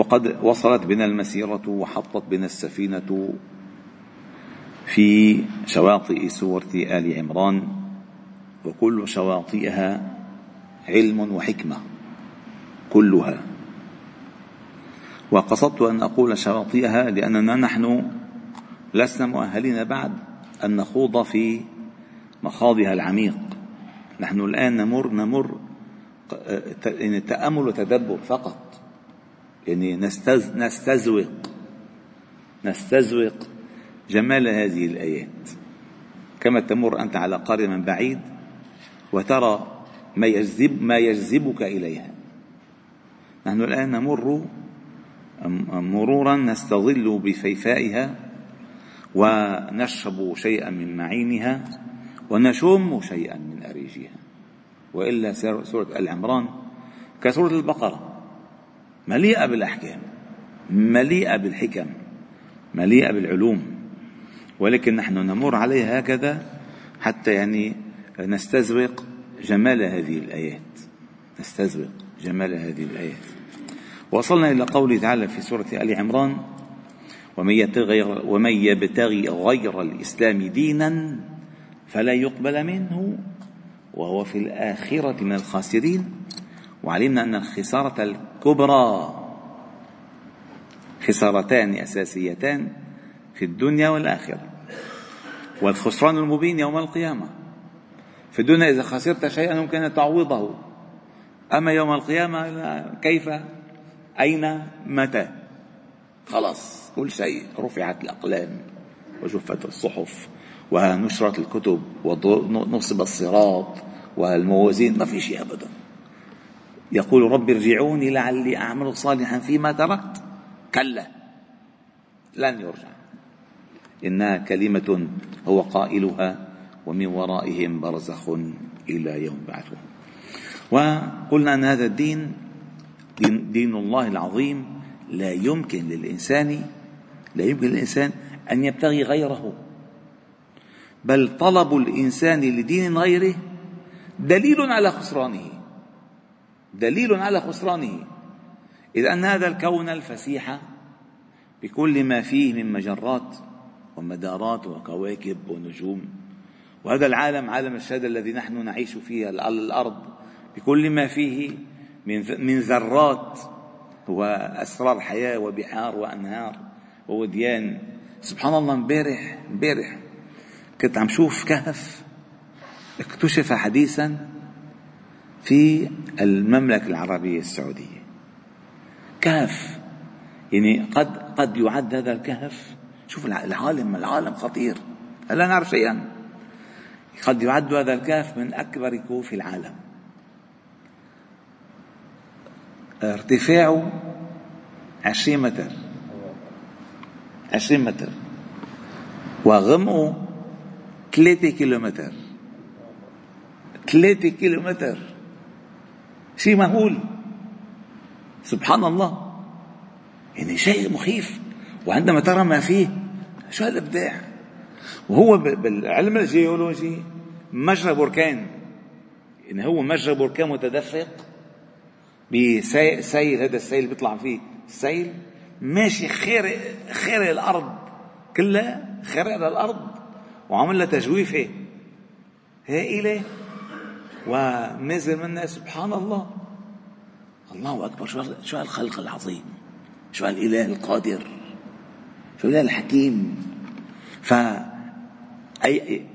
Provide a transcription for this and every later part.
وقد وصلت بنا المسيرة وحطت بنا السفينة في شواطئ سورة آل عمران وكل شواطئها علم وحكمة كلها. وقصدت أن أقول شواطئها لأننا نحن لسنا مؤهلين بعد أن نخوض في مخاضها العميق. نحن الآن نمر نمر تامل وتدبر فقط. يعني نستز نستزوق. نستزوق جمال هذه الآيات. كما تمر أنت على قريه من بعيد وترى ما يجذب ما يجذبك إليها. نحن الآن نمر مرورا نستظل بفيفائها ونشرب شيئا من معينها ونشم شيئا من أريجها. وإلا سورة العمران كسورة البقرة. مليئة بالأحكام مليئة بالحكم مليئة بالعلوم ولكن نحن نمر عليها هكذا حتى يعني نستزرق جمال هذه الآيات. نستزرق جمال هذه الآيات. وصلنا إلى قوله تعالى في سورة آل عمران ومن يبتغي ومن يبتغي غير الإسلام دينا فلا يقبل منه وهو في الآخرة من الخاسرين وعلمنا أن الخسارة الكبرى خسارتان أساسيتان في الدنيا والآخرة. والخسران المبين يوم القيامة. في الدنيا إذا خسرت شيئا يمكن تعويضه. أما يوم القيامة كيف؟ أين متى؟ خلاص كل شيء رفعت الأقلام وجفت الصحف ونشرت الكتب ونصب الصراط والموازين ما في شيء أبدا. يقول رب ارجعوني لعلي أعمل صالحا فيما تركت. كلا. لن يرجع. إنها كلمة هو قائلها ومن ورائهم برزخ إلى يوم بعثهم. وقلنا أن هذا الدين دين, الله العظيم لا يمكن للإنسان لا يمكن للإنسان أن يبتغي غيره. بل طلب الإنسان لدين غيره دليل على خسرانه. دليل على خسرانه. إذ أن هذا الكون الفسيح بكل ما فيه من مجرات ومدارات وكواكب ونجوم. وهذا العالم عالم الشهادة الذي نحن نعيش فيه على الأرض بكل ما فيه من من ذرات وأسرار حياة وبحار وأنهار ووديان. سبحان الله امبارح امبارح كنت عم شوف كهف اكتشف حديثا في المملكة العربية السعودية. كهف. يعني قد قد يعد هذا الكهف. شوف العالم العالم خطير. لا نعرف شيئا. قد يعد هذا الكهف من أكبر كهوف العالم. ارتفاعه عشرين متر. عشرين متر. وغمقه ثلاثة كيلومتر. ثلاثة كيلومتر. شيء مهول سبحان الله. يعني شيء مخيف. وعندما ترى ما فيه شو هالابداع وهو بالعلم الجيولوجي مجرى بركان. يعني هو مجرى بركان متدفق بسيل هذا السيل بيطلع فيه السيل ماشي خير خير الأرض كلها خير الأرض وعمل لها تجويفة هائلة. ونزل منها سبحان الله الله أكبر. شو شو هالخلق العظيم؟ شو هالاله القادر؟ شو الإله الحكيم؟ ف أي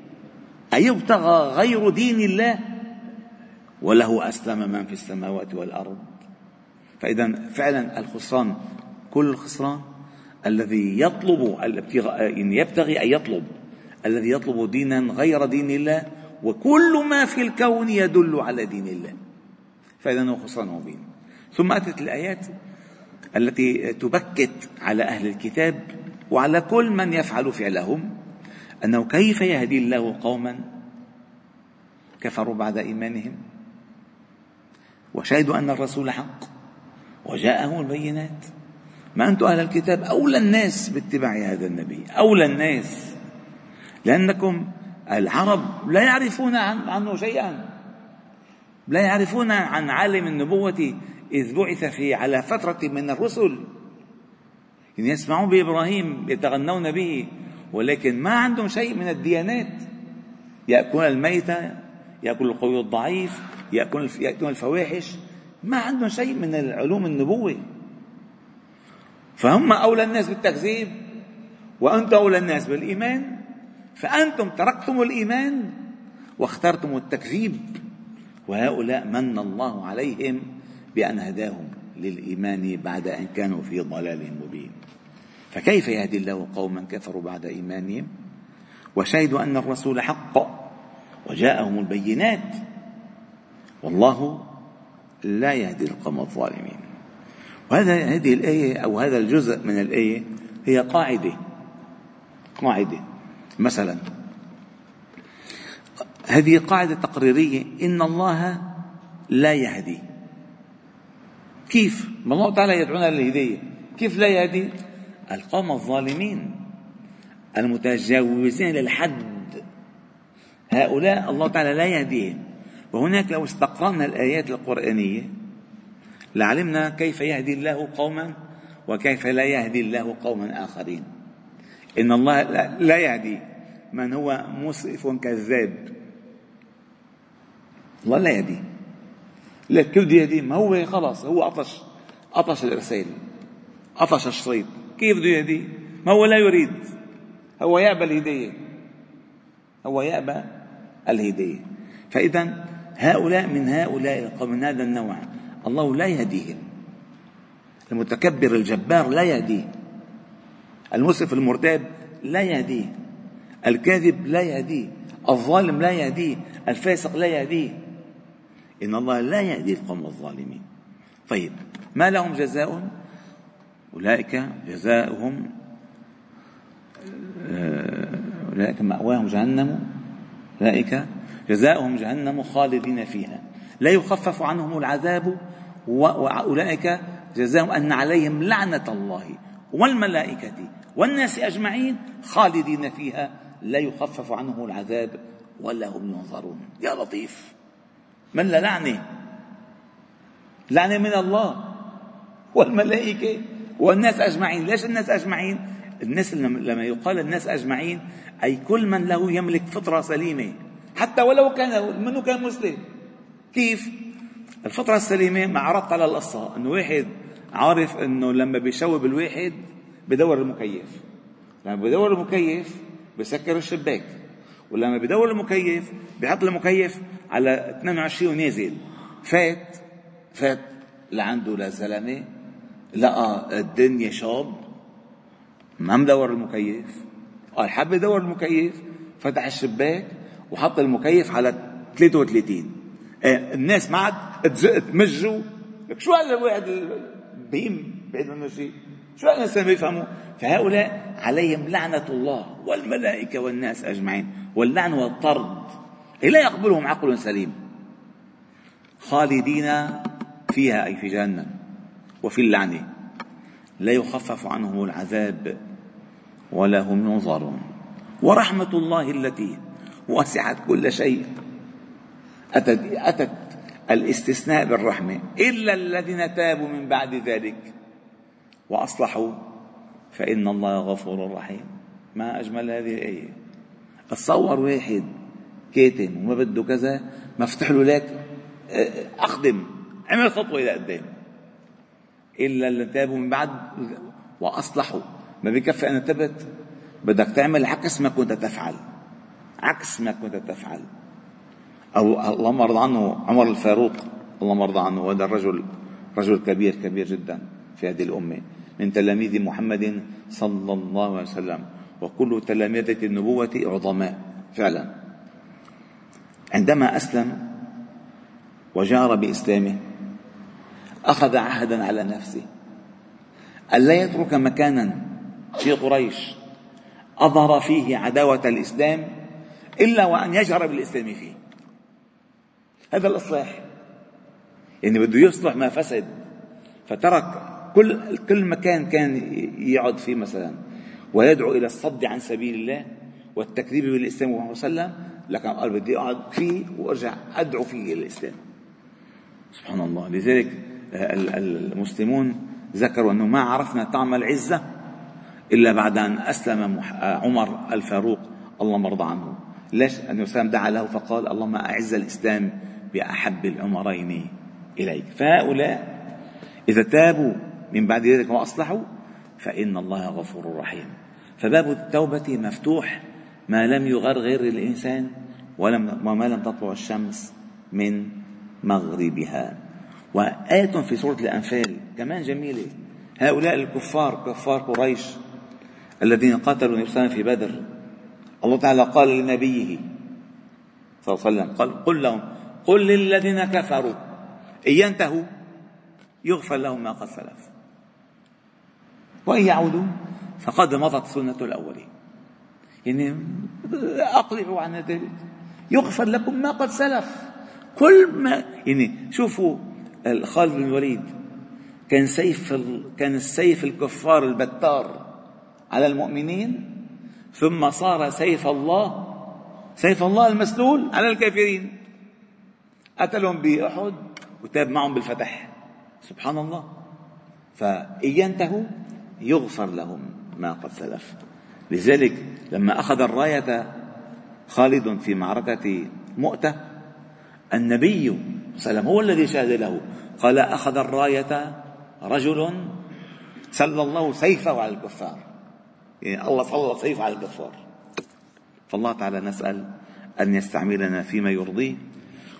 أيبتغى غير دين الله؟ وله أسلم من في السماوات والأرض. فإذا فعلا الخسران كل الخسران الذي يطلب الابتغاء يعني يبتغي أن يطلب الذي يطلب دينا غير دين الله وكل ما في الكون يدل على دين الله. فإذا هو خسران مبين. ثم أتت الآيات التي تبكت على أهل الكتاب وعلى كل من يفعل فعلهم أنه كيف يهدي الله قوما كفروا بعد إيمانهم؟ وشهدوا أن الرسول حق وجاءهم البينات. ما أنتم أهل الكتاب أولى الناس باتباع هذا النبي أولى الناس. لأنكم العرب لا يعرفون عنه شيئا. لا يعرفون عن عالم النبوة إذ بعث في على فترة من الرسل. إن يسمعون بإبراهيم يتغنون به ولكن ما عندهم شيء من الديانات. يأكلون الميتة يأكل القوي الضعيف يأكلون الفواحش. ما عندهم شيء من العلوم النبوة. فهم أولى الناس بالتكذيب وأنتم أولى الناس بالإيمان. فأنتم تركتم الإيمان واخترتم التكذيب. وهؤلاء من الله عليهم بأن هداهم للإيمان بعد أن كانوا في ضلال مبين. فكيف يهدي الله قوما كفروا بعد إيمانهم؟ وشهدوا أن الرسول حق وجاءهم البينات. والله لا يهدي القوم الظالمين. وهذا هذه الآية أو هذا الجزء من الآية هي قاعدة قاعدة. مثلا. هذه قاعدة تقريرية. إن الله لا يهدي. كيف؟ ما الله تعالى يدعونا للهداية. كيف لا يهدي؟ القوم الظالمين المتجاوزين للحد. هؤلاء الله تعالى لا يهديهم. وهناك لو استقرأنا الآيات القرآنية لعلمنا كيف يهدي الله قوما وكيف لا يهدي الله قوما آخرين. إن الله لا يهدي من هو مسرف كذاب. الله لا يهدي. لك كيف بده يهدي. ما هو خلاص؟ هو عطش. عطش الإرسال. عطش الشريط. كيف بده يهدي؟ ما هو لا يريد. هو يأبى الهداية هو يأبى الهداية فإذا هؤلاء من هؤلاء القوم من هذا النوع الله لا يهديهم. المتكبر الجبار لا يهديه. المسرف المرتاب لا يهديه. الكاذب لا يهديه. الظالم لا يهديه. الفاسق لا يهديه. إن الله لا يهدي القوم الظالمين. طيب ما لهم جزاء أولئك جزاؤهم آه، أولئك مأواهم جهنم. أولئك جزاؤهم جهنم خالدين فيها. لا يخفف عنهم العذاب وأولئك جزاهم أن عليهم لعنة الله والملائكة. والناس أجمعين خالدين فيها لا يخفف عنهم العذاب ولا هم ينظرون. يا لطيف. من لعنة؟ لعنة من الله والملائكة والناس أجمعين. ليش الناس أجمعين؟ الناس لما يقال الناس أجمعين أي كل من له يملك فطرة سليمة. حتى ولو كان منه كان مسلم؟ كيف؟ الفطرة السليمة ما عرضت على القصة إنه واحد عارف إنه لما بيشوب الواحد بدور المكيف. لما بدور المكيف بسكر الشباك. ولما بدور المكيف بحط المكيف على 22 ونازل. فات فات لعنده لزلمه لقى الدنيا شاب ما مدور المكيف. قال حب يدور المكيف فتح الشباك وحط المكيف على 33 إيه الناس ما عاد تمجوا شو هذا الواحد بهيم منه شيء شو ما بيفهموا فهؤلاء عليهم لعنة الله والملائكة والناس أجمعين واللعن والطرد. لا يقبلهم عقل سليم. خالدين فيها أي في جهنم وفي اللعنة لا يخفف عنهم العذاب ولا هم ينظرون. ورحمة الله التي وسعت كل شيء. أتت, أتت الاستثناء بالرحمة. إلا الذين تابوا من بعد ذلك. وأصلحوا فإن الله غفور رحيم. ما أجمل هذه الآية. تصور واحد كاتم وما بده كذا مفتح له لك أقدم. عمل خطوة إلى قدام. إلا اللي تابوا من بعد وأصلحوا. ما بكفي أنا تبت بدك تعمل عكس ما كنت تفعل. عكس ما كنت تفعل. أو اللهم ارضى عنه عمر الفاروق اللهم ارضى عنه هذا الرجل رجل كبير كبير جدا. في هذه الأمة من تلاميذ محمد صلى الله عليه وسلم. وكل تلامذة النبوة عظماء فعلا. عندما أسلم وجار بإسلامه أخذ عهدا على نفسه. ألا يترك مكانا في قريش أظهر فيه عداوة الإسلام إلا وأن يجهر بالإسلام فيه. هذا الإصلاح. يعني بده يصلح ما فسد فترك كل كل مكان كان يقعد فيه مثلا ويدعو إلى الصد عن سبيل الله والتكذيب بالإسلام محمد وسلم لكن قال بدي أقعد فيه وأرجع أدعو فيه إلى الإسلام. سبحان الله. لذلك المسلمون ذكروا أنه ما عرفنا طعم العزة إلا بعد أن أسلم عمر الفاروق الله مرضى عنه. ليش؟ النبي صلى دعا له فقال اللهم أعز الإسلام بأحب العمرين إليك. فهؤلاء إذا تابوا من بعد ذلك واصلحوا فإن الله غفور رحيم. فباب التوبة مفتوح ما لم يغرغر الإنسان ولم وما لم تطلع الشمس من مغربها. وآية في سورة الأنفال كمان جميلة. هؤلاء الكفار كفار قريش الذين قاتلوا النبي في بدر الله تعالى قال لنبيه صلى الله عليه وسلم قال قل لهم قل للذين كفروا إن ينتهوا يغفر لهم ما قد سلف. وإن يعودوا فقد مضت سنة الأولين. يعني أقلعوا عن ذلك يغفر لكم ما قد سلف. كل ما يعني شوفوا خالد بن الوليد. كان سيف كان السيف الكفار البتار على المؤمنين. ثم صار سيف الله سيف الله المسلول على الكافرين. قتلهم بأحد وتاب معهم بالفتح. سبحان الله. فإن ينتهوا يغفر لهم ما قد سلف. لذلك لما أخذ الراية خالد في معركة مؤتة النبي صلى الله عليه وسلم هو الذي شهد له قال أخذ الراية رجل سل الله سيفه على الكفار. يعني الله صلى سيفه على الكفار. فالله تعالى نسأل أن يستعملنا فيما يرضيه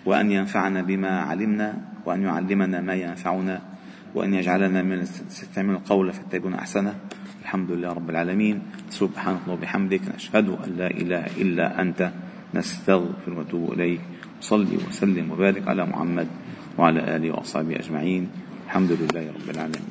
وأن ينفعنا بما علمنا وأن يعلمنا ما ينفعنا. وأن يجعلنا من يستعمل القول فاتبعون أحسنه الحمد لله رب العالمين. سبحانك وبحمدك نشهد أن لا إله إلا أنت. نستغفر ونتوب إليك. صلي وسلم وبارك على محمد وعلى آله وأصحابه أجمعين. الحمد لله رب العالمين.